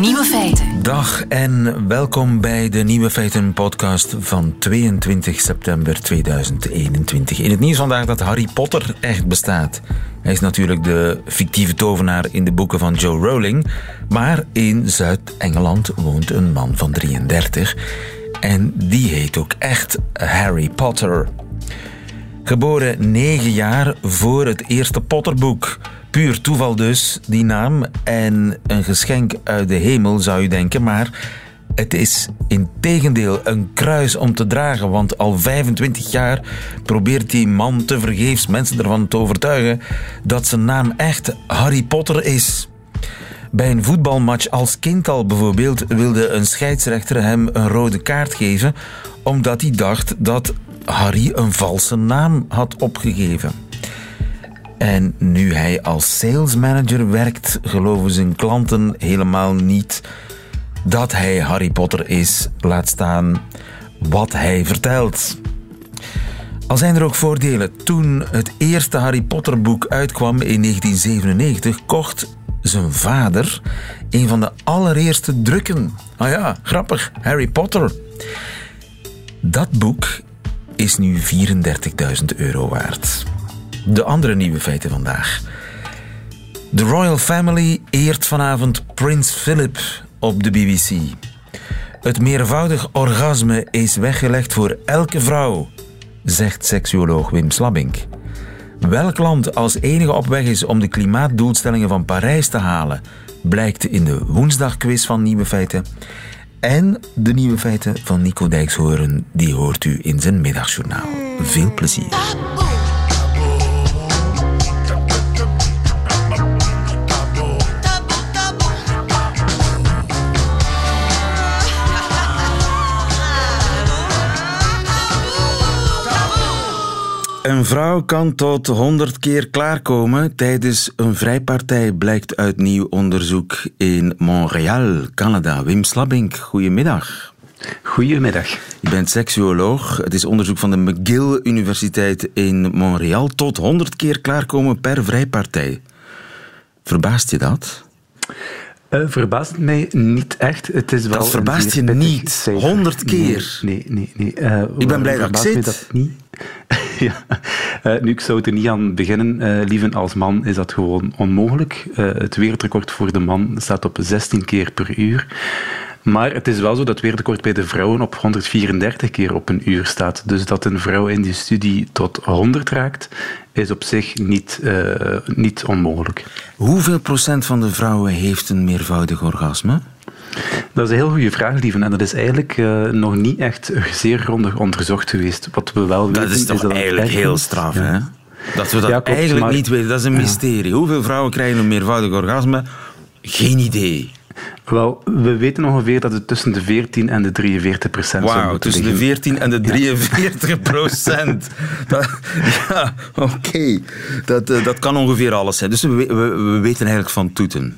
Nieuwe feiten. Dag en welkom bij de Nieuwe Feiten podcast van 22 september 2021. In het nieuws vandaag dat Harry Potter echt bestaat. Hij is natuurlijk de fictieve tovenaar in de boeken van Joe Rowling. Maar in Zuid-Engeland woont een man van 33. En die heet ook echt Harry Potter. Geboren negen jaar voor het eerste Potterboek. Puur toeval dus, die naam. En een geschenk uit de hemel zou je denken, maar het is in tegendeel een kruis om te dragen, want al 25 jaar probeert die man te vergeefs mensen ervan te overtuigen dat zijn naam echt Harry Potter is. Bij een voetbalmatch als kind al bijvoorbeeld wilde een scheidsrechter hem een rode kaart geven omdat hij dacht dat Harry een valse naam had opgegeven. En nu hij als salesmanager werkt, geloven zijn klanten helemaal niet dat hij Harry Potter is, laat staan wat hij vertelt. Al zijn er ook voordelen. Toen het eerste Harry Potter boek uitkwam in 1997, kocht zijn vader een van de allereerste drukken. Ah ja, grappig, Harry Potter. Dat boek is nu 34.000 euro waard. De andere nieuwe feiten vandaag. De Royal Family eert vanavond Prins Philip op de BBC. Het meervoudig orgasme is weggelegd voor elke vrouw, zegt seksuoloog Wim Slabbink. Welk land als enige op weg is om de klimaatdoelstellingen van Parijs te halen, blijkt in de woensdagquiz van Nieuwe Feiten. En de nieuwe feiten van Nico Dijkshoorn, die hoort u in zijn middagjournaal. Veel plezier. Een vrouw kan tot 100 keer klaarkomen tijdens een vrijpartij, blijkt uit nieuw onderzoek in Montreal, Canada. Wim Slabbink, goedemiddag. Goedemiddag. Je bent seksuoloog. Het is onderzoek van de McGill Universiteit in Montreal. Tot 100 keer klaarkomen per vrijpartij. Verbaast je dat? Uh, verbaast mij niet echt. Het is wel dat verbaast je niet? 100 keer? Nee, nee, nee. Uh, ik ben blij dat ik zit. Dat niet. ja. Uh, nu, ik zou er niet aan beginnen. Lieven als man is dat gewoon onmogelijk. Het wereldrecord voor de man staat op 16 keer per uur. Maar het is wel zo dat het wereldrecord bij de vrouwen op 134 keer op een uur staat. Dus dat een vrouw in die studie tot 100 raakt, is op zich niet, niet onmogelijk. Hoeveel procent van de vrouwen heeft een meervoudig orgasme? Dat is een heel goede vraag, lieven. En dat is eigenlijk uh, nog niet echt zeer grondig onderzocht geweest. Wat we wel weten... Dat is toch is dat eigenlijk heel straf, ja. hè? Dat we dat ja, klopt, eigenlijk maar... niet weten. Dat is een mysterie. Hoeveel vrouwen krijgen een meervoudig orgasme? Geen idee. Wel, we weten ongeveer dat het tussen de 14 en de 43 procent Wauw, tussen liggen. de 14 en de 43 procent. ja, oké. Okay. Dat, uh, dat kan ongeveer alles zijn. Dus we, we, we weten eigenlijk van toeten.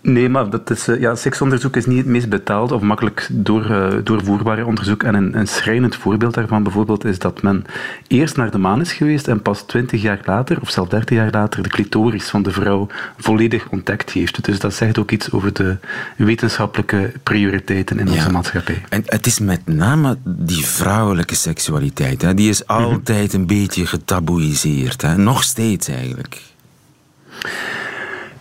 Nee, maar dat is, ja, seksonderzoek is niet het meest betaald of makkelijk door, uh, doorvoerbare onderzoek. En een, een schrijnend voorbeeld daarvan bijvoorbeeld is dat men eerst naar de maan is geweest en pas 20 jaar later, of zelfs 30 jaar later, de clitoris van de vrouw volledig ontdekt heeft. Dus dat zegt ook iets over de wetenschappelijke prioriteiten in ja. onze maatschappij. En het is met name die vrouwelijke seksualiteit, hè, die is altijd een beetje getaboeiseerd. Hè? Nog steeds eigenlijk.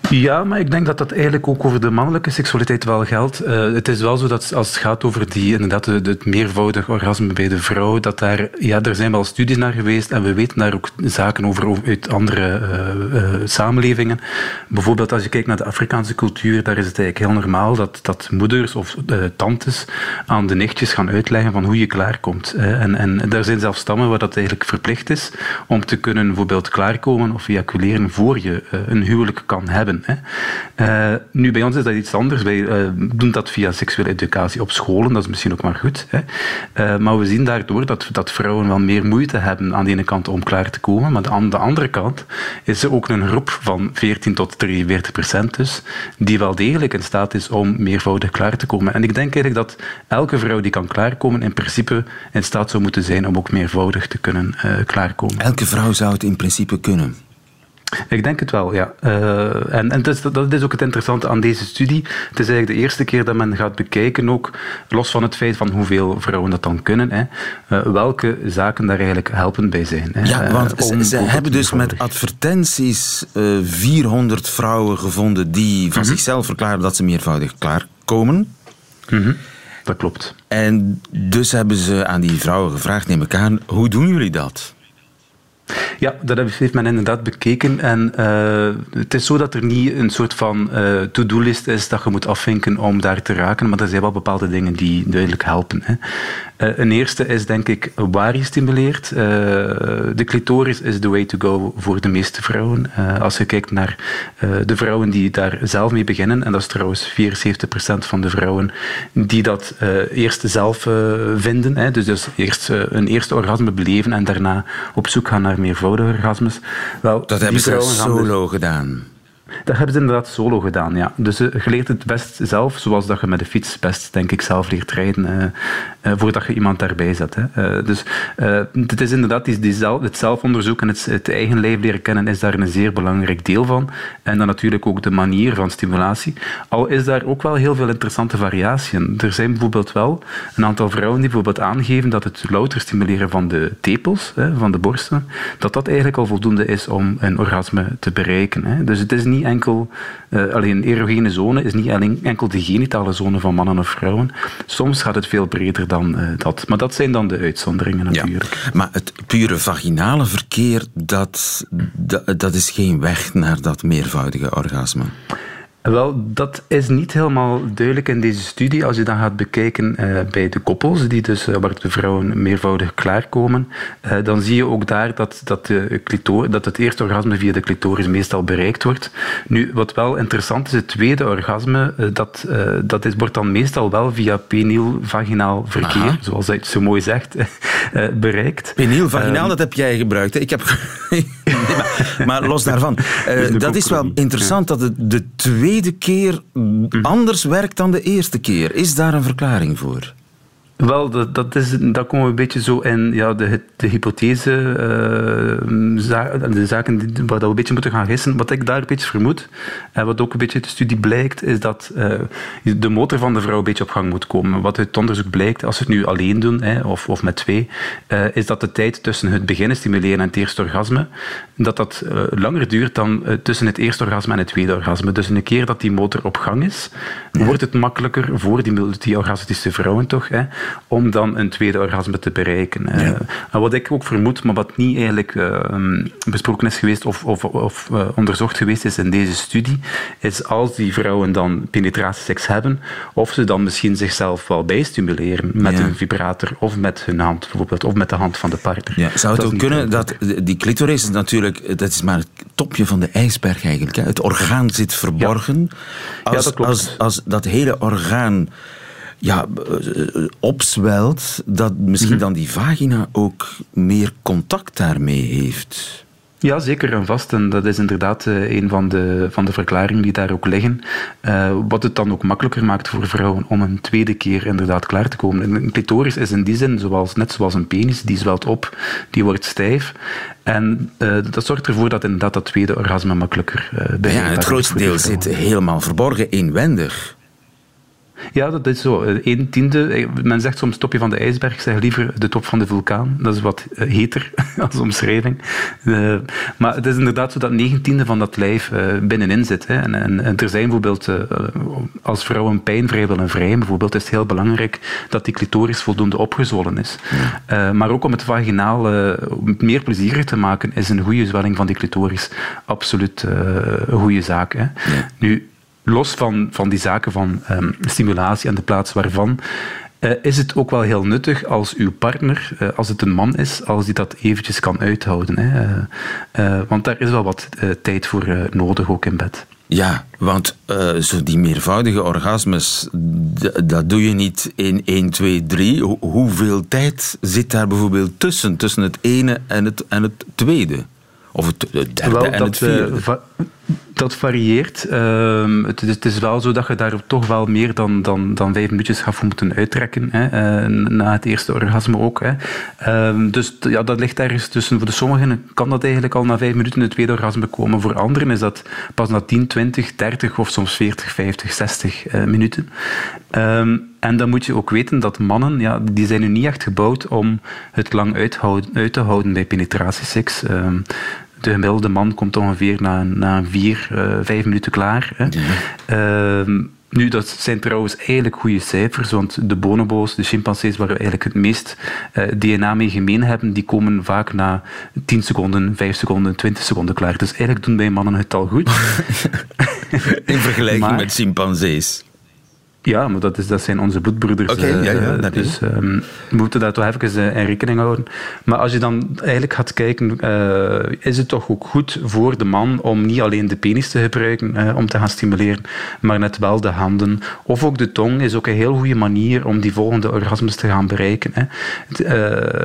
Ja, maar ik denk dat dat eigenlijk ook over de mannelijke seksualiteit wel geldt. Uh, het is wel zo dat als het gaat over die, inderdaad, het meervoudig orgasme bij de vrouw, dat daar, ja, er zijn wel studies naar geweest en we weten daar ook zaken over uit andere uh, uh, samenlevingen. Bijvoorbeeld als je kijkt naar de Afrikaanse cultuur, daar is het eigenlijk heel normaal dat, dat moeders of tantes aan de nichtjes gaan uitleggen van hoe je klaarkomt. en, en daar zijn zelfs stammen waar dat eigenlijk verplicht is om te kunnen bijvoorbeeld klaarkomen of ejaculeren voor je een huwelijk kan hebben. Uh, nu, bij ons is dat iets anders. Wij uh, doen dat via seksuele educatie op scholen, dat is misschien ook maar goed. Hè. Uh, maar we zien daardoor dat, dat vrouwen wel meer moeite hebben aan de ene kant om klaar te komen, maar aan de andere kant is er ook een groep van 14 tot 43 procent dus, die wel degelijk in staat is om meervoudig klaar te komen. En ik denk eigenlijk dat elke vrouw die kan klaarkomen in principe in staat zou moeten zijn om ook meervoudig te kunnen klaarkomen. Elke vrouw zou het in principe kunnen? Ik denk het wel, ja. Uh, en en dat, is, dat is ook het interessante aan deze studie. Het is eigenlijk de eerste keer dat men gaat bekijken, ook los van het feit van hoeveel vrouwen dat dan kunnen, hè, uh, welke zaken daar eigenlijk helpend bij zijn. Hè. Ja, want uh, ze hebben dus met advertenties 400 vrouwen gevonden die van mm -hmm. zichzelf verklaren dat ze meervoudig klaarkomen. Mm -hmm. Dat klopt. En dus hebben ze aan die vrouwen gevraagd, neem ik aan, hoe doen jullie dat? Ja, dat heeft men inderdaad bekeken. En uh, het is zo dat er niet een soort van uh, to-do-list is dat je moet afvinken om daar te raken, maar er zijn wel bepaalde dingen die duidelijk helpen. Hè. Uh, een eerste is denk ik waar je stimuleert. de clitoris is the way to go voor de meeste vrouwen. als je kijkt naar de vrouwen die daar zelf mee beginnen, en dat is trouwens 74% van de vrouwen die dat eerst zelf vinden, hè, dus, dus eerst een eerste orgasme beleven en daarna op zoek gaan naar meervoudige orgasmes. Wel, dat hebben ze solo gedaan. Dat hebben ze inderdaad solo gedaan, ja. Dus je leert het best zelf, zoals dat je met de fiets best, denk ik, zelf leert rijden, uh, uh, voordat je iemand daarbij zet. Hè. Dus het is inderdaad die, die zelf, het zelfonderzoek en het, het, eigen lijf leren kennen is daar een zeer belangrijk deel van. En dan natuurlijk ook de manier van stimulatie. Al is daar ook wel heel veel interessante variatie in. Er zijn bijvoorbeeld wel een aantal vrouwen die bijvoorbeeld aangeven dat het louter stimuleren van de tepels, hè, van de borsten, dat dat eigenlijk al voldoende is om een orgasme te bereiken. Hè. Dus het is niet enkel, uh, alleen erogene zone is niet alleen enkel de genitale zone van mannen of vrouwen. Soms gaat het veel breder dan uh, dat. Maar dat zijn dan de uitzonderingen natuurlijk. Ja, maar het pure vaginale verkeer, dat, dat, dat is geen weg naar dat meervoudige orgasme. Wel, dat is niet helemaal duidelijk in deze studie. Als je dan gaat bekijken uh, bij de koppels, die dus, uh, waar de vrouwen meervoudig klaarkomen, uh, dan zie je ook daar dat, dat, de clitor, dat het eerste orgasme via de clitoris meestal bereikt wordt. Nu, wat wel interessant is, het tweede orgasme, dat, dat is, wordt dan meestal wel via peniel-vaginaal verkeer, Aha. zoals hij het zo mooi zegt, bereikt. Peniel-vaginaal, ehm, dat heb jij gebruikt. Hè? Ik heb... nee, maar, maar, los daarvan, dat is wel interessant ja. dat de, de twee tweede keer anders werkt dan de eerste keer. Is daar een verklaring voor? Wel, dat, dat, is, dat komen we een beetje zo in ja, de, de hypothese, uh, za de zaken die, waar we een beetje moeten gaan gissen. Wat ik daar een beetje vermoed, en wat ook een beetje uit de studie blijkt, is dat uh, de motor van de vrouw een beetje op gang moet komen. Wat uit het onderzoek blijkt, als we het nu alleen doen, hè, of, of met twee, uh, is dat de tijd tussen het beginnen stimuleren en het eerste orgasme, dat dat langer duurt dan tussen het eerste orgasme en het tweede orgasme. Dus een keer dat die motor op gang is, wordt het makkelijker voor die multi-orgastische vrouwen toch, hè, om dan een tweede orgasme te bereiken. Ja. Uh, en wat ik ook vermoed, maar wat niet eigenlijk uh, besproken is geweest of, of, of uh, onderzocht geweest is in deze studie, is als die vrouwen dan penetratieseks hebben, of ze dan misschien zichzelf wel bijstimuleren met ja. een vibrator of met hun hand bijvoorbeeld, of met de hand van de partner. Ja, zou het dat ook kunnen dat die clitoris is natuurlijk, dat is maar het topje van de ijsberg eigenlijk. Hè? Het orgaan zit verborgen. Ja. Als, als, als dat hele orgaan ja, opzwelt, dat misschien mm -hmm. dan die vagina ook meer contact daarmee heeft. Ja, zeker en vast. En dat is inderdaad uh, een van de, van de verklaringen die daar ook liggen. Uh, wat het dan ook makkelijker maakt voor vrouwen om een tweede keer inderdaad klaar te komen. Een clitoris is in die zin, zoals, net zoals een penis, die zwelt op, die wordt stijf. En uh, dat zorgt ervoor dat inderdaad dat tweede orgasme makkelijker uh, Ja, het grootste deel zit helemaal verborgen inwendig. Ja, dat is zo. Een tiende, men zegt soms topje van de ijsberg, zeg liever de top van de vulkaan. Dat is wat heter als omschrijving. Uh, maar het is inderdaad zo dat negen tiende van dat lijf uh, binnenin zit. Hè. En, en, en, er zijn bijvoorbeeld, uh, als vrouwen pijnvrij willen vrijen, bijvoorbeeld, is het heel belangrijk dat die clitoris voldoende opgezwollen is. Ja. maar ook om het vaginaal meer plezierig te maken, is een goede zwelling van die clitoris absoluut een goede zaak. Hè. Ja. Nu, los van, van die zaken van um, stimulatie en de plaats waarvan, uh, is het ook wel heel nuttig als uw partner, uh, als het een man is, als die dat eventjes kan uithouden. Hè. Uh, want daar is wel wat tijd voor nodig, ook in bed. Ja, want zo die meervoudige orgasmes, dat doe je niet in 1, 2, 3. Ho hoeveel tijd zit daar bijvoorbeeld tussen, tussen het ene en het, en het tweede? Of het, het derde Wel, en het vierde? Dat varieert. Ehm, het, het, is wel zo dat je daar toch wel meer dan, dan, dan vijf minuutjes gaat voor moeten uittrekken. Hè. Uh, na het eerste orgasme ook. Hè. Ehm, dus ja, dat ligt ergens tussen. Voor de sommigen kan dat eigenlijk al na vijf minuten het tweede orgasme komen. Voor anderen is dat pas na 10, 20, 30 of soms 40, 50, 60 uh, minuten. Um, en dan moet je ook weten dat mannen, ja, die zijn nu niet echt gebouwd om het lang uit te houden bij penetratieseks. Um, de gemiddelde man komt ongeveer na, na vier, uh, vijf minuten klaar. Hè. Ja. Uh, nu, dat zijn trouwens eigenlijk goede cijfers, want de bonobo's, de chimpansees waar we eigenlijk het meest eh, DNA mee gemeen hebben, die komen vaak na 10 seconden, 5 seconden, 20 seconden klaar. Dus eigenlijk doen wij mannen het al goed. In vergelijking maar, met chimpansees. Ja, maar dat, is, dat zijn onze bloedbroeders. Oké, ja, ja, dat dus um, we moeten dat toch even uh, in rekening houden. Maar als je dan eigenlijk gaat kijken, uh, is het toch ook goed voor de man om niet alleen de penis te gebruiken uh, om te gaan stimuleren, maar net wel de handen. Of ook de tong is ook een heel goede manier om die volgende orgasmes te gaan bereiken. Hè.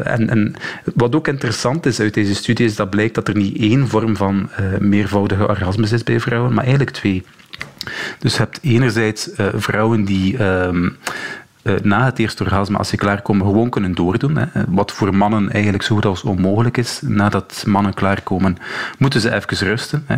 En, en, wat ook interessant is uit deze studie, is dat blijkt dat er niet één vorm van meervoudige orgasmes is bij vrouwen, maar eigenlijk twee. Dus je hebt enerzijds uh, vrouwen die uh, na het eerste orgasme, als ze klaarkomen, gewoon kunnen doordoen. Hè. Wat voor mannen eigenlijk zo goed als onmogelijk is. Nadat mannen klaarkomen, moeten ze even rusten. Hè.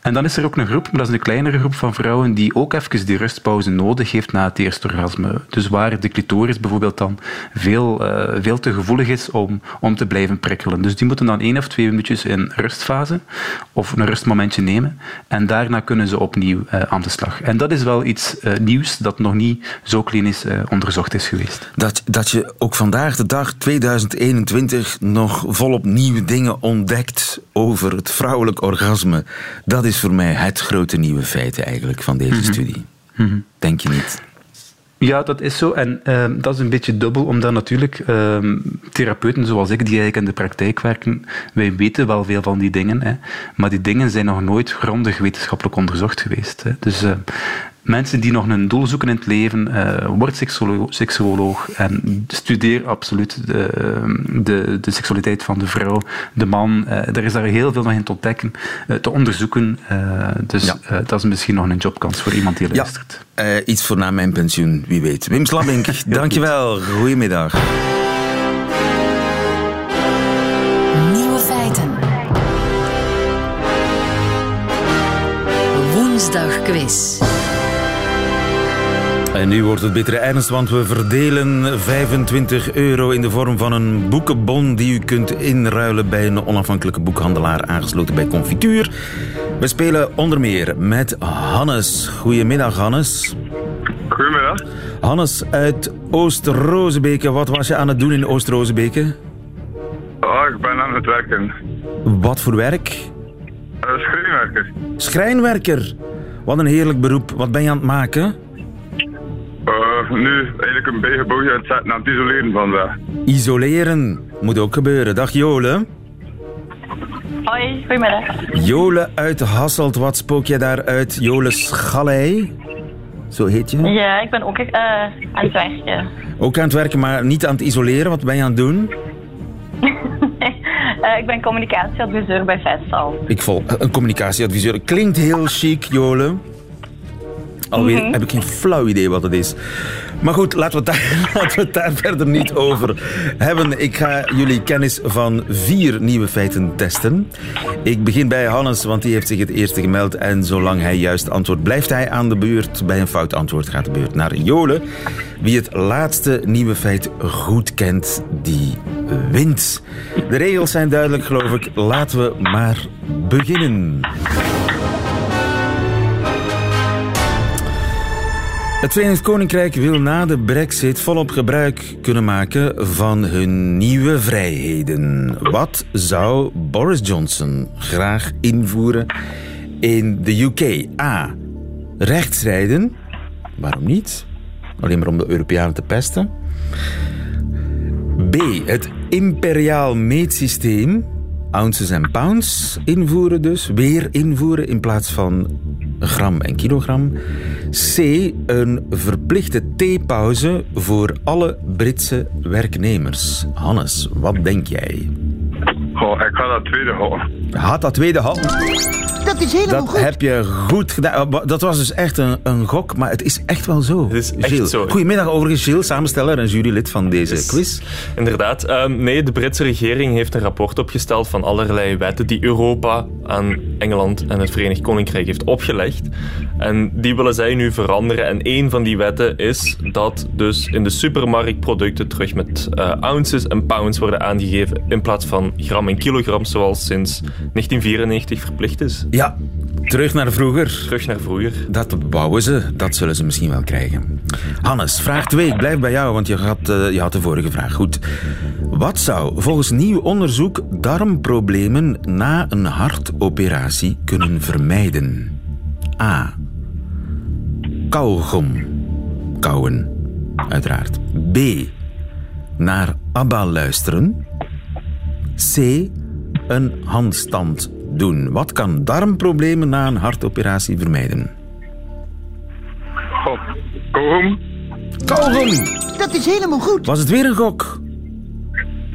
En dan is er ook een groep, maar dat is een kleinere groep van vrouwen, die ook even die rustpauze nodig heeft na het eerste orgasme. Dus waar de clitoris bijvoorbeeld dan veel, uh, veel te gevoelig is om, om te blijven prikkelen. Dus die moeten dan één of twee minuutjes in rustfase of een rustmomentje nemen. En daarna kunnen ze opnieuw uh, aan de slag. En dat is wel iets nieuws dat nog niet zo klinisch onderzocht onderzocht is geweest. Dat, dat je ook vandaag de dag 2021 nog volop nieuwe dingen ontdekt over het vrouwelijk orgasme. Dat is voor mij het grote nieuwe feit eigenlijk van deze mhm. studie. Mhm. Denk je niet? Ja, dat is zo. En uh, dat is een beetje dubbel, omdat natuurlijk uh, therapeuten zoals ik, die eigenlijk in de praktijk werken, wij weten wel veel van die dingen, hè, maar die dingen zijn nog nooit grondig wetenschappelijk onderzocht geweest. Hè. Dus uh, mensen die nog een doel zoeken in het leven, uh, word seksuoloog en studeer absoluut de, de, de, seksualiteit van de vrouw, de man. Uh, er is daar heel veel nog in te ontdekken, uh, te onderzoeken. dus ja. dat is misschien nog een jobkans voor iemand die luistert. Ja. iets voor na mijn pensioen, wie weet. Wim Slabink, dankjewel. Goedemiddag. Nieuwe feiten. Woensdag quiz. En nu wordt het bittere ernst, want we verdelen 25 euro in de vorm van een boekenbon die u kunt inruilen bij een onafhankelijke boekhandelaar aangesloten bij Confituur. We spelen onder meer met Hannes. Goedemiddag, Hannes. Goedemiddag. Hannes uit Oost-Rozebeke. Wat was je aan het doen in Oost-Rozebeke? Oh, ik ben aan het werken. Wat voor werk? Uh, schrijnwerker. Schrijnwerker? Wat een heerlijk beroep. Wat ben je aan het maken? Nu eigenlijk een bijgebouwje aan het zetten aan het isoleren van dat. Isoleren moet ook gebeuren. Dag Jole. Hoi, goedemiddag. Jole uit Hasselt, wat spook jij daar uit? Jole Schallei? Zo heet je? Ja, ik ben ook uh, aan het werken. Ook aan het werken, maar niet aan het isoleren. Wat ben je aan het doen? uh, ik ben communicatieadviseur bij Vestal. Ik vol een communicatieadviseur. Klinkt heel chic, Jole. Alweer mhm. heb ik geen flauw idee wat het is. Maar goed, laten we, het daar, laten we het daar verder niet over hebben. Ik ga jullie kennis van vier nieuwe feiten testen. Ik begin bij Hannes, want die heeft zich het eerste gemeld. En zolang hij juist antwoordt, blijft hij aan de beurt. Bij een fout antwoord gaat de beurt naar Jole. Wie het laatste nieuwe feit goed kent, die wint. De regels zijn duidelijk, geloof ik. Laten we maar beginnen. Het Verenigd Koninkrijk wil na de brexit volop gebruik kunnen maken van hun nieuwe vrijheden. Wat zou Boris Johnson graag invoeren in de UK? A. Rechtsrijden. Waarom niet? Alleen maar om de Europeanen te pesten. B. Het imperiaal meetsysteem. Ounces en pounds invoeren dus. Weer invoeren in plaats van gram en kilogram. C. Een verplichte theepauze voor alle Britse werknemers. Hannes, wat denk jij? Goh, ik ga dat tweede houden. Had dat tweede hand. Dat is helemaal Dat goed. heb je goed gedaan. Oh, Dat was dus echt een, een gok, maar het is echt wel zo. Het is echt Gilles. zo. Goedemiddag overigens, Gilles, samensteller en jurylid van deze Yes. quiz. Inderdaad. Ehm, nee, de Britse regering heeft een rapport opgesteld van allerlei wetten die Europa aan Engeland en het Verenigd Koninkrijk heeft opgelegd. En die willen zij nu veranderen. En een van die wetten is dat dus in de supermarkt producten terug met eh, ounces en pounds worden aangegeven in plaats van gram en kilogram, zoals sinds 1994 verplicht is. Ja, terug naar vroeger. Terug naar vroeger. Dat bouwen ze, dat zullen ze misschien wel krijgen. Hannes, vraag 2. Ik blijf bij jou, want je had, eh, je had de vorige vraag. Goed. Wat zou volgens nieuw onderzoek darmproblemen na een hartoperatie kunnen vermijden? A. Kauwgom. Kauwen, uiteraard. B. Naar ABBA luisteren. C. Een handstand doen. Wat kan darmproblemen na een hartoperatie vermijden? Kauwgom. Kauwgom! Dat is helemaal goed. Was het weer een gok?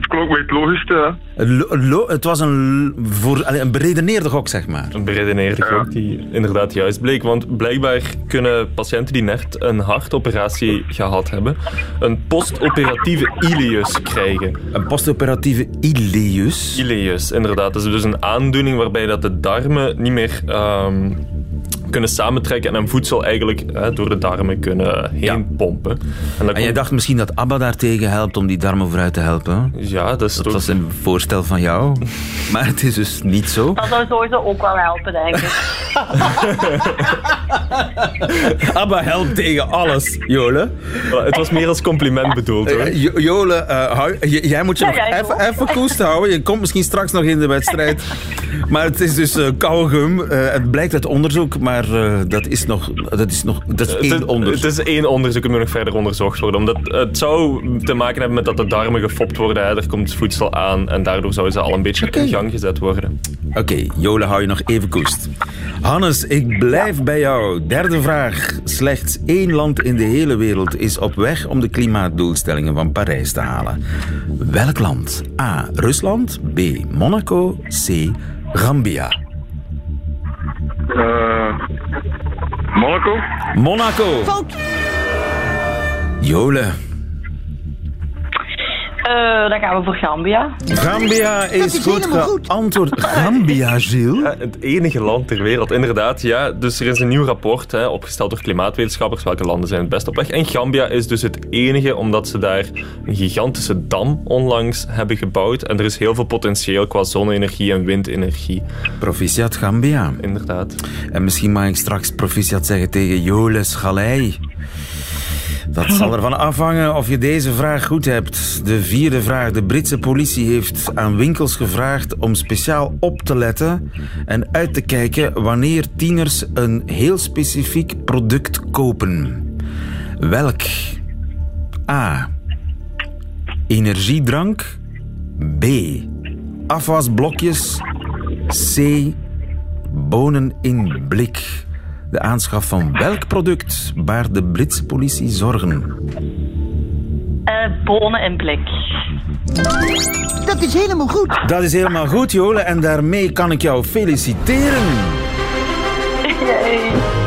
Het klonk bij het logischste, lo- lo- het was een, voor, allee, een beredeneerde gok, zeg maar. Een beredeneerde gok die inderdaad juist bleek. Want blijkbaar kunnen patiënten die net een hartoperatie gehad hebben, een postoperatieve ileus krijgen. Een postoperatieve ileus. Ileus, inderdaad. Dat is dus een aandoening waarbij dat de darmen niet meer ehm, kunnen samentrekken en een voedsel eigenlijk hè, door de darmen kunnen heen Ja. pompen. En, dat En jij komt- dacht misschien dat ABBA daartegen helpt om die darmen vooruit te helpen? Ja, dat is Dat toch... was een voorstel van jou. Maar het is dus niet zo. Dat zou sowieso ook wel helpen, denk ik. ABBA helpt tegen alles, Jole. Het was meer als compliment bedoeld hoor. Eh, Jo- Jole, eh, hou- j- jij moet je Ja, nog even, koest houden. Je komt misschien straks nog in de wedstrijd. Maar het is dus eh kauwgum. Eh, het blijkt uit onderzoek, maar eh, dat is nog, dat is nog dat is één onderzoek. het is één onderzoek, het moet nog verder onderzocht worden. Omdat het zou te maken hebben met dat de darmen gefopt worden. Hè. Er komt voedsel aan en daardoor zouden ze al een beetje in gang gezet worden. Oké, Jole, hou je nog even koest. Hannes, ik blijf bij jou. Derde vraag. Slechts één land in de hele wereld is op weg om de klimaatdoelstellingen van Parijs te halen. Welk land? A. Rusland. B. Monaco. C. Gambia. Eh, Monaco. Monaco. Fout. Jole. Eh, dan gaan we voor Gambia. Gambia is, is goed geantwoord. Gambia, Gilles? Ja, het enige land ter wereld, inderdaad. Ja, dus er is een nieuw rapport hè, opgesteld door klimaatwetenschappers. Welke landen zijn het best op weg? En Gambia is dus het enige, omdat ze daar een gigantische dam onlangs hebben gebouwd. En er is heel veel potentieel qua zonne-energie en windenergie. Proficiat Gambia. Inderdaad. En misschien mag ik straks proficiat zeggen tegen Jole Schalei. Dat zal ervan afhangen of je deze vraag goed hebt. De vierde vraag. De Britse politie heeft aan winkels gevraagd om speciaal op te letten en uit te kijken wanneer tieners een heel specifiek product kopen. Welk? A. Energiedrank. B. Afwasblokjes. C. Bonen in blik. De aanschaf van welk product baart de Britse politie zorgen? Eh, bonen in blik. Dat is helemaal goed. Dat is helemaal goed, Jole, en daarmee kan ik jou feliciteren. Yay.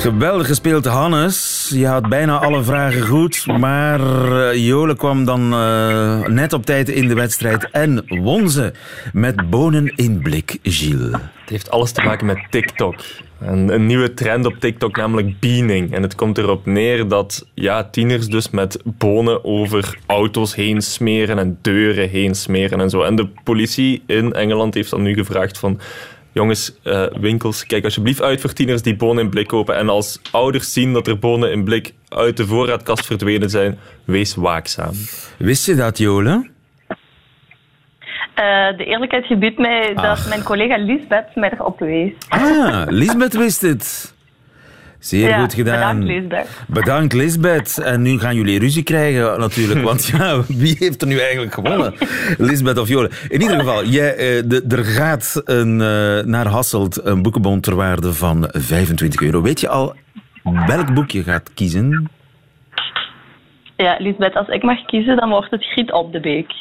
Geweldig gespeeld, Hannes. Je had bijna alle vragen goed, maar eh, Jole kwam dan eh, net op tijd in de wedstrijd en won ze met bonen in blik, Gilles. Het heeft alles te maken met TikTok. En een nieuwe trend op TikTok, namelijk beaning. En het komt erop neer dat ja, tieners dus met bonen over auto's heen smeren en deuren heen smeren en zo. En de politie in Engeland heeft dan nu gevraagd van... Jongens, eh, winkels, kijk alsjeblieft uit voor tieners die bonen in blik kopen. En als ouders zien dat er bonen in blik uit de voorraadkast verdwenen zijn, wees waakzaam. Wist je dat, Jole? Eh, de eerlijkheid gebiedt mij dat Ach. mijn collega Lisbeth mij erop wees. Ah, Lisbeth wist het. Zeer ja, goed gedaan. Bedankt, Lisbeth. Bedankt, Lisbeth. En nu gaan jullie ruzie krijgen natuurlijk. Want ja, wie heeft er nu eigenlijk gewonnen? Lisbeth of Jole? In ieder geval, jij, eh, de, er gaat een, eh, naar Hasselt een boekenbon ter waarde van 25 euro. Weet je al welk boek je gaat kiezen? Ja, Lisbeth, als ik mag kiezen, dan wordt het Griet op de Beek.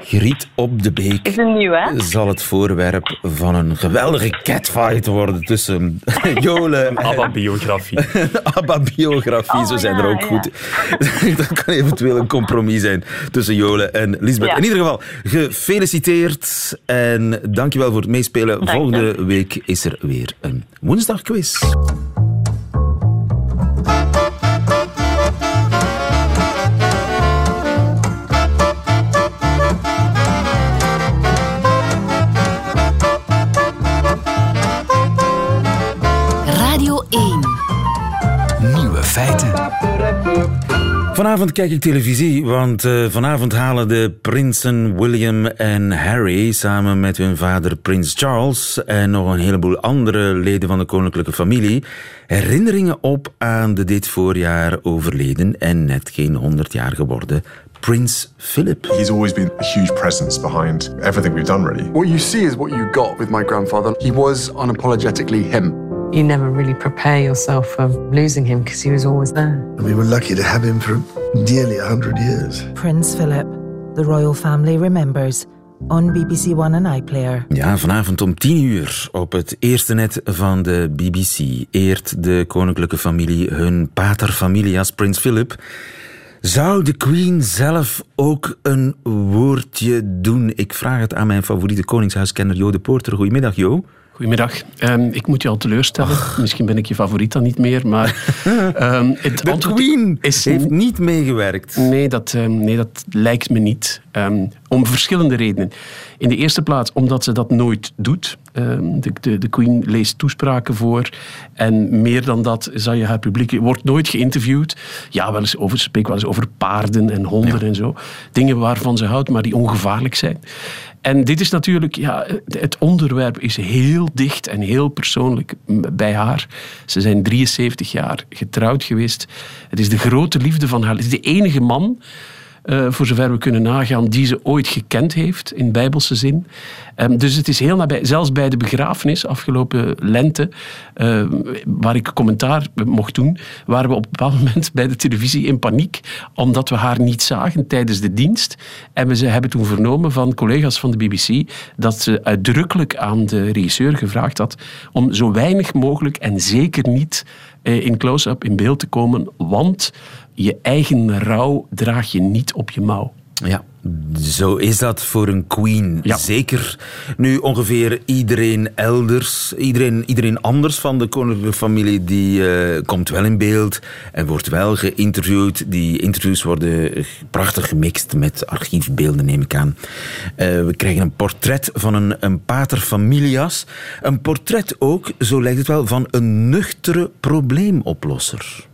Griet op de Beek Is een nieuw, hè? zal het voorwerp van een geweldige catfight worden tussen Jolen en ABBA-biografie. ABBA-biografie. Oh, zo zijn ja, er ook ja. goed. Dat kan eventueel een compromis zijn tussen Jolen en Lisbeth. Ja. In ieder geval, gefeliciteerd en dankjewel voor het meespelen. Dank. Volgende week is er weer een woensdagquiz. Vanavond kijk ik televisie, want eh, vanavond halen de prinsen William en Harry samen met hun vader prins Charles en nog een heleboel andere leden van de koninklijke familie herinneringen op aan de dit voorjaar overleden en net geen 100 jaar geworden prins Philip. He's always been a huge presence behind everything we've done, really. What you see is what you got with my grandfather. He was unapologetically him. You never really prepare yourself for losing him because he was always there. We were lucky to have him for nearly 100 years. Prince Philip, the royal family remembers, on BBC One and iPlayer. Ja, vanavond om 10 uur op het eerste net van de BBC eert de koninklijke familie hun pater familias prins Philip. Zou de Queen zelf ook een woordje doen? Ik vraag het aan mijn favoriete koningshuiskenner Jo de Poorter. Goedemiddag, Jo. Goedemiddag. Ehm, ik moet je al teleurstellen. Misschien ben ik je favoriet dan niet meer, maar... ehm, het De Queen is heeft niet meegewerkt. Nee, dat, ehm, nee, dat lijkt me niet. Om verschillende redenen. In de eerste plaats omdat ze dat nooit doet. Ehm, de, de, de Queen leest toespraken voor. En meer dan dat zal je haar publiek... Wordt nooit geïnterviewd. Ja, wel eens over, ze spreekt wel eens over paarden en honden en zo. Dingen waarvan ze houdt, maar die ongevaarlijk zijn. En dit is natuurlijk... Ja, het onderwerp is heel dicht en heel persoonlijk bij haar. Ze zijn 73 jaar getrouwd geweest. Het is de grote liefde van haar. Het is de enige man eh, voor zover we kunnen nagaan, die ze ooit gekend heeft, in bijbelse zin. Ehm, dus het is heel nabij, zelfs bij de begrafenis afgelopen lente, eh, waar ik commentaar mocht doen, waren we op een bepaald moment bij de televisie in paniek, omdat we haar niet zagen tijdens de dienst. En we hebben toen vernomen van collega's van de BBC dat ze uitdrukkelijk aan de regisseur gevraagd had om zo weinig mogelijk en zeker niet eh, in close-up in beeld te komen, want je eigen rouw draag je niet op je mouw. Ja, zo is dat voor een queen. Zeker nu ongeveer iedereen elders, iedereen, iedereen anders van de koninklijke familie, die eh, komt wel in beeld en wordt wel geïnterviewd. Die interviews worden prachtig gemixt met archiefbeelden, neem ik aan. Eh, we krijgen een portret van een, een pater familias. Een portret ook, zo lijkt het wel, van een nuchtere probleemoplosser.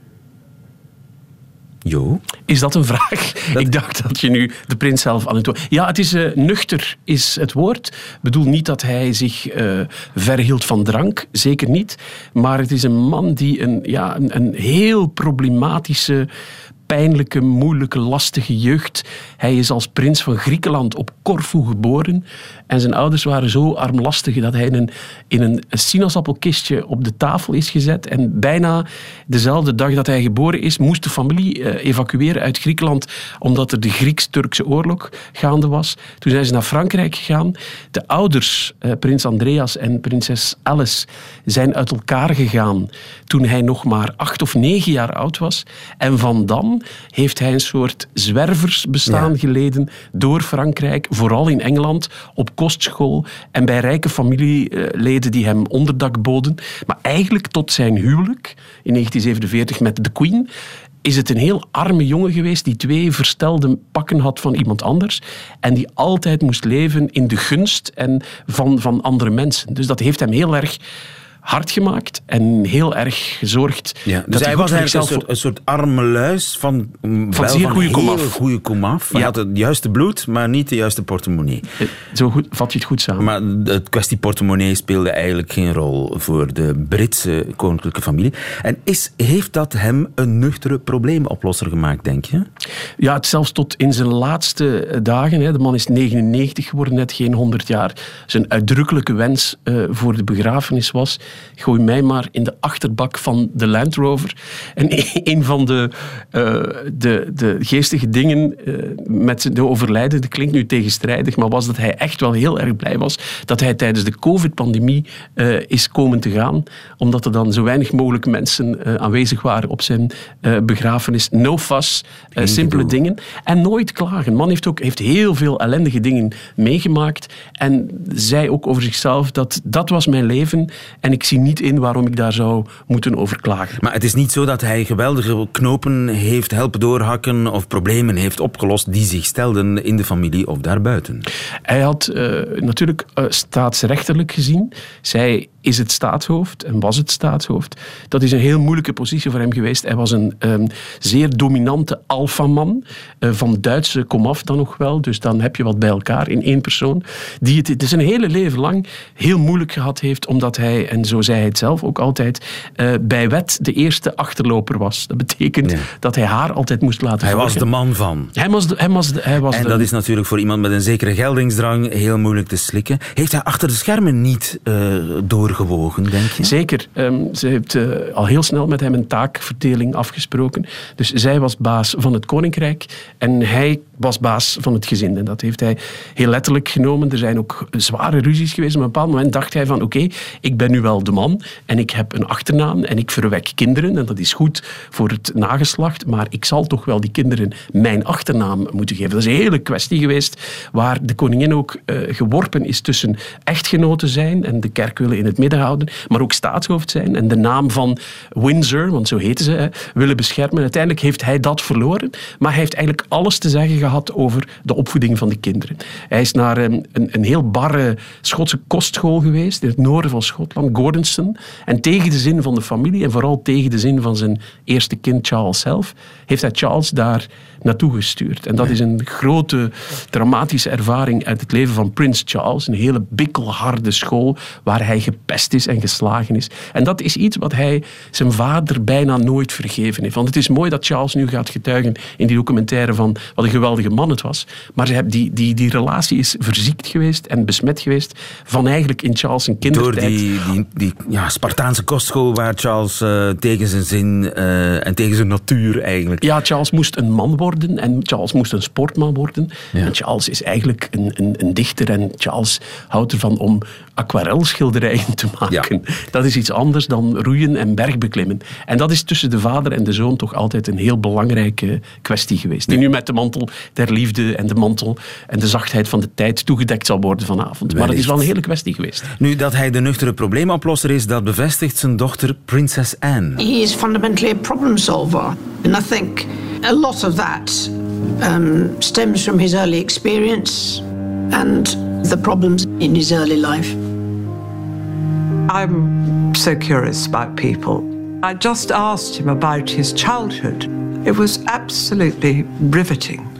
Jo? Is dat een vraag? Ik dacht dat je nu de prins zelf aan het woord... Ja, het is eh, nuchter is het woord. Ik bedoel niet dat hij zich eh, verhield van drank, zeker niet. Maar het is een man die een, ja, een, een heel problematische pijnlijke, moeilijke, lastige jeugd. Hij is als prins van Griekenland op Corfu geboren. En zijn ouders waren zo armlastig dat hij in een, in een sinaasappelkistje op de tafel is gezet. En bijna dezelfde dag dat hij geboren is, moest de familie eh, evacueren uit Griekenland, omdat er de Grieks-Turkse oorlog gaande was. Toen zijn ze naar Frankrijk gegaan. De ouders, eh, prins Andreas en prinses Alice, zijn uit elkaar gegaan toen hij nog maar acht of negen jaar oud was. En van dan heeft hij een soort zwerversbestaan geleden door Frankrijk, vooral in Engeland, op kostschool en bij rijke familieleden die hem onderdak boden. Maar eigenlijk tot zijn huwelijk in 1947 met de Queen is het een heel arme jongen geweest die twee verstelde pakken had van iemand anders en die altijd moest leven in de gunst en van, van andere mensen. Dus dat heeft hem heel erg hard gemaakt en heel erg gezorgd. Ja, dus dat hij was eigenlijk een soort, een soort arme luis van, Van wel zeer goede komaf. goede komaf. Hij Ja. had het juiste bloed, maar niet de juiste portemonnee. Zo goed, vat je het goed samen. Maar het kwestie portemonnee speelde eigenlijk geen rol voor de Britse koninklijke familie. En is, heeft dat hem een nuchtere probleemoplosser gemaakt, denk je? Ja, het zelfs tot in zijn laatste eh, dagen. Hè. De man is 99 geworden, net geen 100 jaar. Zijn uitdrukkelijke wens uh, voor de begrafenis was: gooi mij maar in de achterbak van de Land Rover. En een van de, uh, de, de geestige dingen uh, met de overlijden, dat klinkt nu tegenstrijdig, maar was dat hij echt wel heel erg blij was dat hij tijdens de COVID-pandemie is komen te gaan, omdat er dan zo weinig mogelijk mensen aanwezig waren op zijn begrafenis. No fuss simpele dingen. En nooit klagen. Man heeft ook heeft heel veel ellendige dingen meegemaakt. En zei ook over zichzelf dat dat was mijn leven. En ik zie niet in waarom ik daar zou moeten over klagen. Maar het is niet zo dat hij geweldige knopen heeft helpen doorhakken of problemen heeft opgelost die zich stelden in de familie of daarbuiten. Hij had uh, natuurlijk uh, staatsrechterlijk gezien. Zij is het staatshoofd en was het staatshoofd. Dat is een heel moeilijke positie voor hem geweest. Hij was een um, zeer dominante alfaman, uh, van Duitse komaf dan nog wel. Dus dan heb je wat bij elkaar in één persoon. Die het, het is een hele leven lang heel moeilijk gehad heeft, omdat hij, en zo zei hij het zelf ook altijd, uh, bij wet de eerste achterloper was. Dat betekent ja. dat hij haar altijd moest laten Hij volgen. was de man van. Hij was de, hij was de, hij was en de, dat is natuurlijk voor iemand met een zekere geldingsdrang heel moeilijk te slikken. Heeft hij achter de schermen niet uh, door Zeker. Um, ze heeft uh, al heel snel met hem een taakverdeling afgesproken. Dus zij was baas van het koninkrijk en hij was baas van het gezin. En dat heeft hij heel letterlijk genomen. Er zijn ook zware ruzies geweest. Op een bepaald moment dacht hij van oké, ik ben nu wel de man en ik heb een achternaam en ik verwek kinderen en dat is goed voor het nageslacht, maar ik zal toch wel die kinderen mijn achternaam moeten geven. Dat is een hele kwestie geweest waar de koningin ook uh, geworpen is tussen echtgenoten zijn en de kerk willen in het midden houden, maar ook staatshoofd zijn en de naam van Windsor, want zo heten ze, willen beschermen. Uiteindelijk heeft hij dat verloren, maar hij heeft eigenlijk alles te zeggen gehad over de opvoeding van de kinderen. Hij is naar een, een, een heel barre Schotse kostschool geweest in het noorden van Schotland, Gordonstoun. En tegen de zin van de familie en vooral tegen de zin van zijn eerste kind Charles zelf, heeft hij Charles daar naartoe gestuurd. En dat is een grote dramatische ervaring uit het leven van Prins Charles. Een hele bikkelharde school waar hij gepest is en geslagen is. En dat is iets wat hij zijn vader bijna nooit vergeven heeft. Want het is mooi dat Charles nu gaat getuigen in die documentaire van wat een geweldige man het was. Maar die, die, die relatie is verziekt geweest en besmet geweest van eigenlijk in Charles zijn kindertijd. Door die, die, die ja, Spartaanse kostschool waar Charles uh, tegen zijn zin uh, en tegen zijn natuur eigenlijk... Ja, Charles moest een man worden en Charles moest een sportman worden. Ja. En Charles is eigenlijk een, een, een, dichter en Charles houdt ervan om aquarelschilderijen te maken. Ja. Dat is iets anders dan roeien en bergbeklimmen. En dat is tussen de vader en de zoon toch altijd een heel belangrijke kwestie geweest. Die nu met de mantel der liefde en de mantel en de zachtheid van de tijd toegedekt zal worden vanavond. Maar het is wel een hele kwestie geweest. Nu, dat hij de nuchtere probleemoplosser is, dat bevestigt zijn dochter Prinses Anne. He is fundamentally a problem solver. And I think a lot of that um, stems from his early experience and the problems in his early life. I'm so curious about people. I just asked him about his childhood. It was absolutely riveting.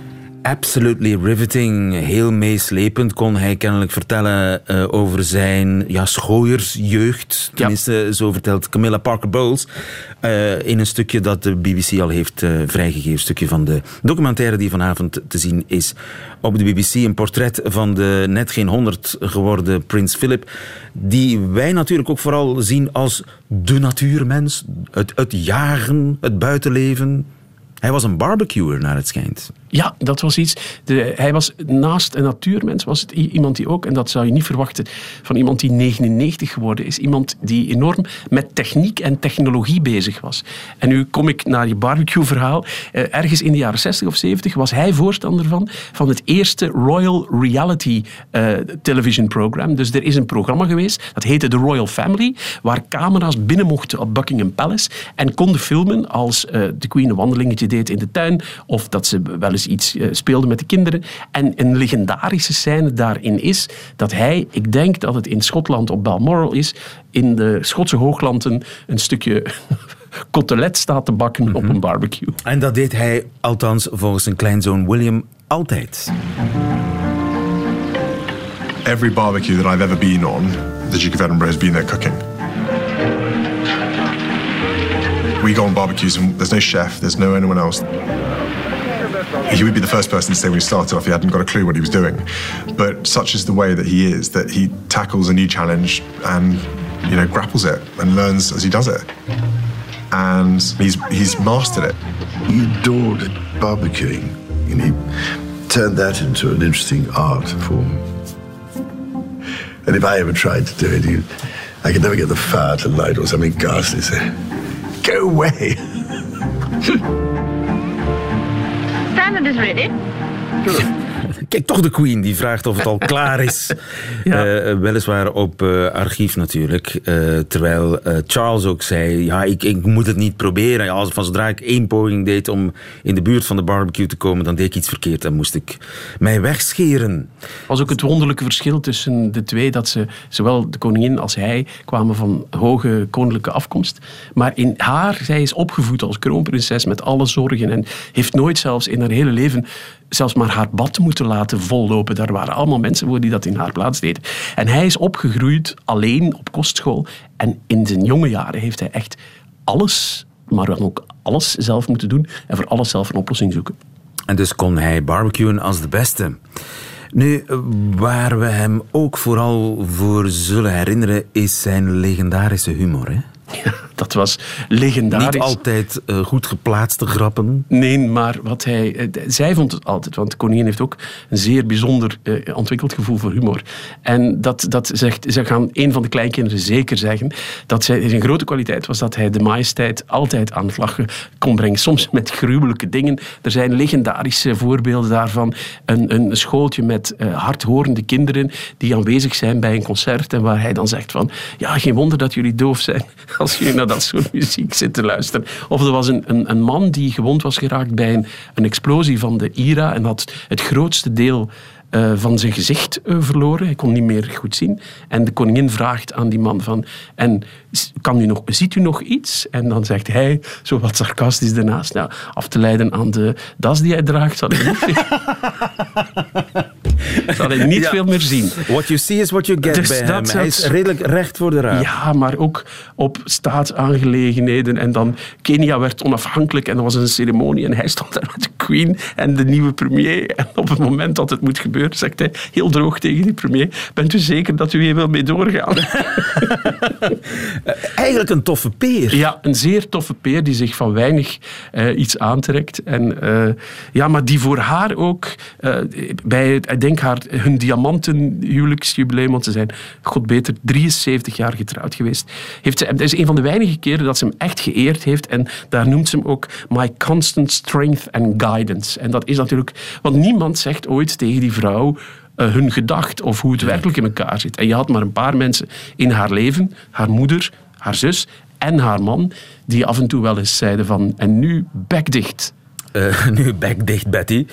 Absolutely riveting. Heel meeslepend kon hij kennelijk vertellen uh, over zijn ja, schooiersjeugd. Tenminste, ja. zo vertelt Camilla Parker Bowles. Uh, in een stukje dat de BBC al heeft uh, vrijgegeven. Een stukje van de documentaire die vanavond te zien is op de BBC. Een portret van de net geen honderd geworden Prins Philip. Die wij natuurlijk ook vooral zien als de natuurmens. Het, het jagen, het buitenleven. Hij was een barbecuer, naar het schijnt. Ja, dat was iets. Hij was naast een natuurmens, was het iemand die ook, en dat zou je niet verwachten van iemand die 99 geworden is, iemand die enorm met techniek en technologie bezig was. En nu kom ik naar je barbecue-verhaal. ergens in de jaren 60 of 70 was hij voorstander van, van het eerste Royal Reality uh, television program. Dus er is een programma geweest, dat heette The Royal Family, waar camera's binnen mochten op Buckingham Palace en konden filmen als uh, de Queen een wandelingetje deed in de tuin, of dat ze wel eens iets uh, speelde met de kinderen. En een legendarische scène daarin is dat hij, ik denk dat het in Schotland op Balmoral is, in de Schotse hooglanden een stukje kotelet staat te bakken op een barbecue. En dat deed hij althans volgens zijn kleinzoon William altijd. Every barbecue that I've ever been on, the Duke of Edinburgh has been there cooking. We go on barbecues and there's no chef, there's no anyone else. He would be the first person to say when he started off he hadn't got a clue what he was doing. But such is the way that he is that he tackles a new challenge and you know grapples it and learns as he does it. And he's he's mastered it. He adored barbecuing, and he turned that into an interesting art form. And if I ever tried to do it, he, I could never get the fire to light or something ghastly. So, go away. salad is ready. Good. Kijk, toch de Queen die vraagt of het al klaar is. Eh, weliswaar op eh, archief natuurlijk. Eh, terwijl Charles ook zei: Ja, ik, ik moet het niet proberen. Ja, als, van zodra ik één poging deed om in de buurt van de barbecue te komen, dan deed ik iets verkeerd. Dan moest ik mij wegscheren. was ook het wonderlijke verschil tussen de twee. Dat ze, zowel de koningin als hij, kwamen van hoge koninklijke afkomst. Maar in haar, zij is opgevoed als kroonprinses met alle zorgen. En heeft nooit zelfs in haar hele leven zelfs maar haar bad moeten laten vollopen. Daar waren allemaal mensen voor die dat in haar plaats deden. En hij is opgegroeid alleen op kostschool. En in zijn jonge jaren heeft hij echt alles, maar dan ook alles zelf moeten doen. En voor alles zelf een oplossing zoeken. En dus kon hij barbecuen als de beste. Nu, waar we hem ook vooral voor zullen herinneren, is zijn legendarische humor. Hè? Dat was legendarisch. Niet altijd uh, goed geplaatste grappen. Nee, maar wat hij... Uh, zij vond het altijd, want de koningin heeft ook een zeer bijzonder uh, ontwikkeld gevoel voor humor. En dat, dat zegt, ze gaan een van de kleinkinderen zeker zeggen, dat zij, zijn grote kwaliteit was dat hij de majesteit altijd aan lachen kon brengen. Soms met gruwelijke dingen. Er zijn legendarische voorbeelden daarvan. Een, een schooltje met hardhorende kinderen die aanwezig zijn bij een concert en waar hij dan zegt van, ja, geen wonder dat jullie doof zijn als jullie naar dat soort muziek zit te luisteren. Of er was een, een, een man die gewond was geraakt bij een, explosie van de IRA en had het grootste deel uh, van zijn gezicht uh, verloren. Hij kon niet meer goed zien. En de koningin vraagt aan die man van... En kan u nog, ziet u nog iets? En dan zegt hij, zo wat sarcastisch daarnaast... Nou, af te leiden aan de das die hij draagt, zal hij niet veel, zal hij niet ja. veel meer zien. What you see is what you get Dus bij dat hem. Hij is redelijk recht voor de raap. Ja, maar ook op staatsaangelegenheden. En dan Kenia werd onafhankelijk en er was een ceremonie en hij stond daar met de queen en de nieuwe premier. En op het moment dat het moet gebeuren, zegt hij heel droog tegen die premier, bent u zeker dat u hier wil mee doorgaan? Eigenlijk een toffe peer. Ja, een zeer toffe peer die zich van weinig eh, iets aantrekt. En, eh, ja, maar die voor haar ook, eh, bij het, ik denk haar, hun diamanten huwelijksjubileum, want ze zijn, god beter, 73 jaar getrouwd geweest. Heeft ze, het is een van de weinige keren dat ze hem echt geëerd heeft. En daar noemt ze hem ook My Constant Strength and Guidance. En dat is natuurlijk, want niemand zegt ooit tegen die vrouw uh, hun gedacht of hoe het werkelijk in elkaar zit. En je had maar een paar mensen in haar leven, haar moeder, haar zus en haar man, die af en toe wel eens zeiden van en nu bek dicht. Uh, nu bek dicht, Betty.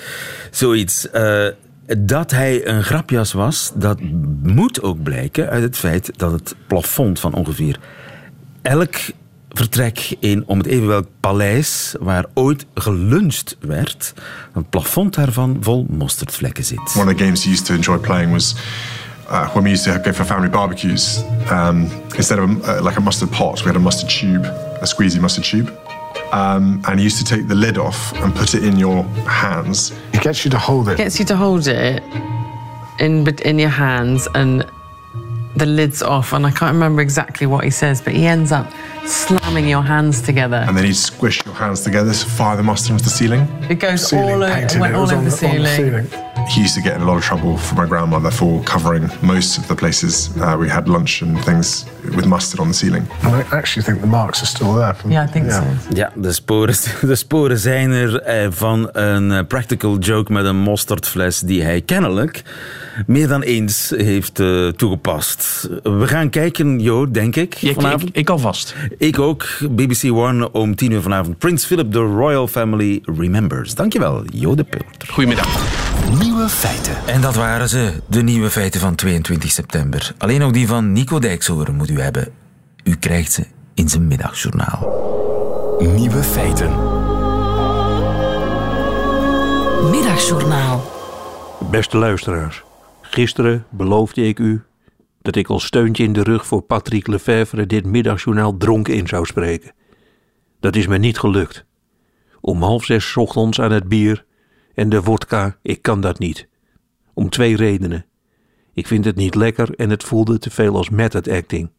Zoiets. Uh, dat hij een grapjas was, dat moet ook blijken uit het feit dat het plafond van ongeveer elk vertrek in om het even welk paleis waar ooit geluncht werd, het plafond daarvan vol mosterdvlekken zit. One of the games he used to enjoy playing was uh, when we used to go for family barbecues. Um, instead of a, uh, like a mustard pot, we had a mustard tube, a squeezy mustard tube. Um, and he used to take the lid off and put it in your hands. He gets you to hold it. Gets you to hold it in in your hands and the lid's off and I can't remember exactly what he says, but he ends up slamming your hands together. And then he'd squish your hands together to fire the mustard into the ceiling. It goes Ceiling, all, o- went it all was over the the- on the ceiling. He used to get in a lot of trouble from my grandmother for covering most of the places uh, we had lunch and things with mustard on the ceiling. And I actually think the marks are still there. From, Yeah, I think so. Ja, de sporen, de sporen zijn er eh, van een eh, practical joke met een mosterdfles die hij kennelijk meer dan eens heeft uh, toegepast. We gaan kijken, Jo, denk ik, Ja, vanavond. ik, ik alvast. Ik ook. BBC One om tien uur vanavond. Prince Philip, The Royal Family Remembers. Dankjewel, Jo de Pulter. Goedemiddag. Nieuwe feiten. En dat waren ze, de nieuwe feiten van 22 september. Alleen ook die van Nico Dijkshoorn moet u hebben. U krijgt ze in zijn middagjournaal. Nieuwe feiten. Middagjournaal. Beste luisteraars, gisteren beloofde ik u dat ik als steuntje in de rug voor Patrick Lefevre dit middagjournaal dronken in zou spreken. Dat is me niet gelukt. Om half zes 's ochtends aan het bier En de wodka, ik kan dat niet. Om twee redenen. Ik vind het niet lekker en het voelde te veel als method acting.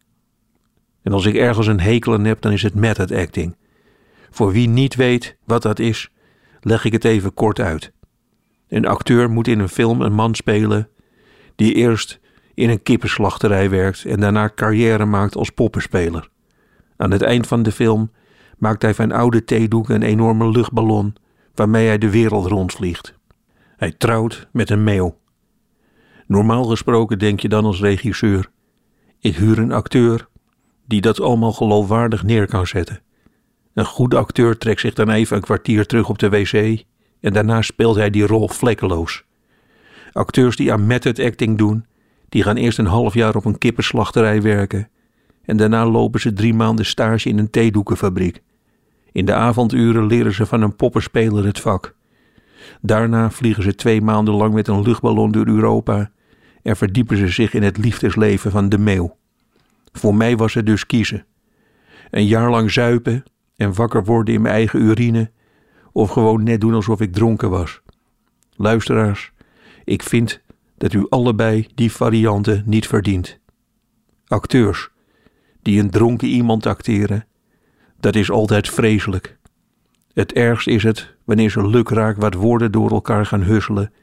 En als ik ergens een hekel aan heb, dan is het method acting. Voor wie niet weet wat dat is, leg ik het even kort uit. Een acteur moet in een film een man spelen die eerst in een kippenslachterij werkt en daarna carrière maakt als poppenspeler. Aan het eind van de film maakt hij van oude theedoek een enorme luchtballon waarmee hij de wereld rondvliegt. Hij trouwt met een meeuw. Normaal gesproken denk je dan als regisseur: ik huur een acteur die dat allemaal geloofwaardig neer kan zetten. Een goede acteur trekt zich dan even een kwartier terug op de wc en daarna speelt hij die rol vlekkeloos. Acteurs die aan method acting doen, die gaan eerst een half jaar op een kippenslachterij werken en daarna lopen ze drie maanden stage in een theedoekenfabriek. In de avonduren leren ze van een poppenspeler het vak. Daarna vliegen ze twee maanden lang met een luchtballon door Europa en verdiepen ze zich in het liefdesleven van de meeuw. Voor mij was het dus kiezen. Een jaar lang zuipen en wakker worden in mijn eigen urine, of gewoon net doen alsof ik dronken was. Luisteraars, ik vind dat u allebei die varianten niet verdient. Acteurs die een dronken iemand acteren, dat is altijd vreselijk. Het ergst is het wanneer ze lukraak wat woorden door elkaar gaan husselen,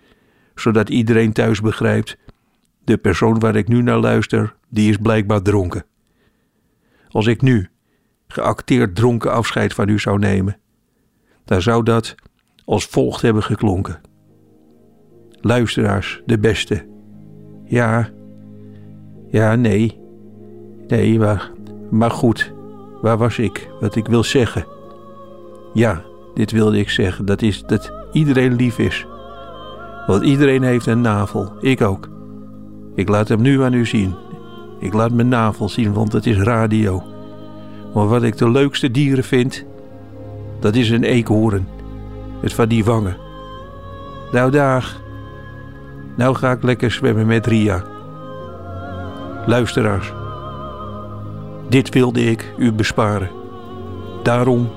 zodat iedereen thuis begrijpt: de persoon waar ik nu naar luister, die is blijkbaar dronken. Als ik nu geacteerd dronken afscheid van u zou nemen, dan zou dat als volgt hebben geklonken. Luisteraars, de beste. Ja, ja, nee. Nee, maar, maar goed, waar was ik? Wat ik wil zeggen. Ja, dit wilde ik zeggen. Dat is dat iedereen lief is. Want iedereen heeft een navel. Ik ook. Ik laat hem nu aan u zien. Ik laat mijn navel zien, want het is radio. Maar wat ik de leukste dieren vind, dat is een eekhoorn. Het van die wangen. Nou dag. Nou ga ik lekker zwemmen met Ria. Luisteraars. Dit wilde ik u besparen. Daarom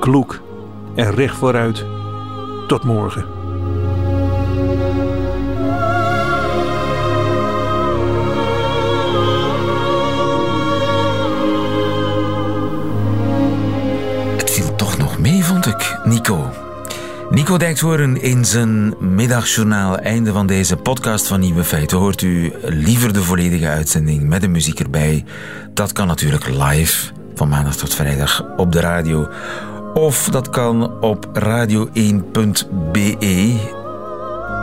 kloek en recht vooruit. Tot morgen. Nico Dijkshoorn in zijn middagjournaal. Einde van deze podcast van Nieuwe Feiten. Hoort u liever de volledige uitzending met de muziek erbij? Dat kan natuurlijk live van maandag tot vrijdag op de radio. Of dat kan op radio1.be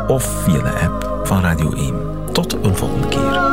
of via de app van Radio 1. Tot een volgende keer.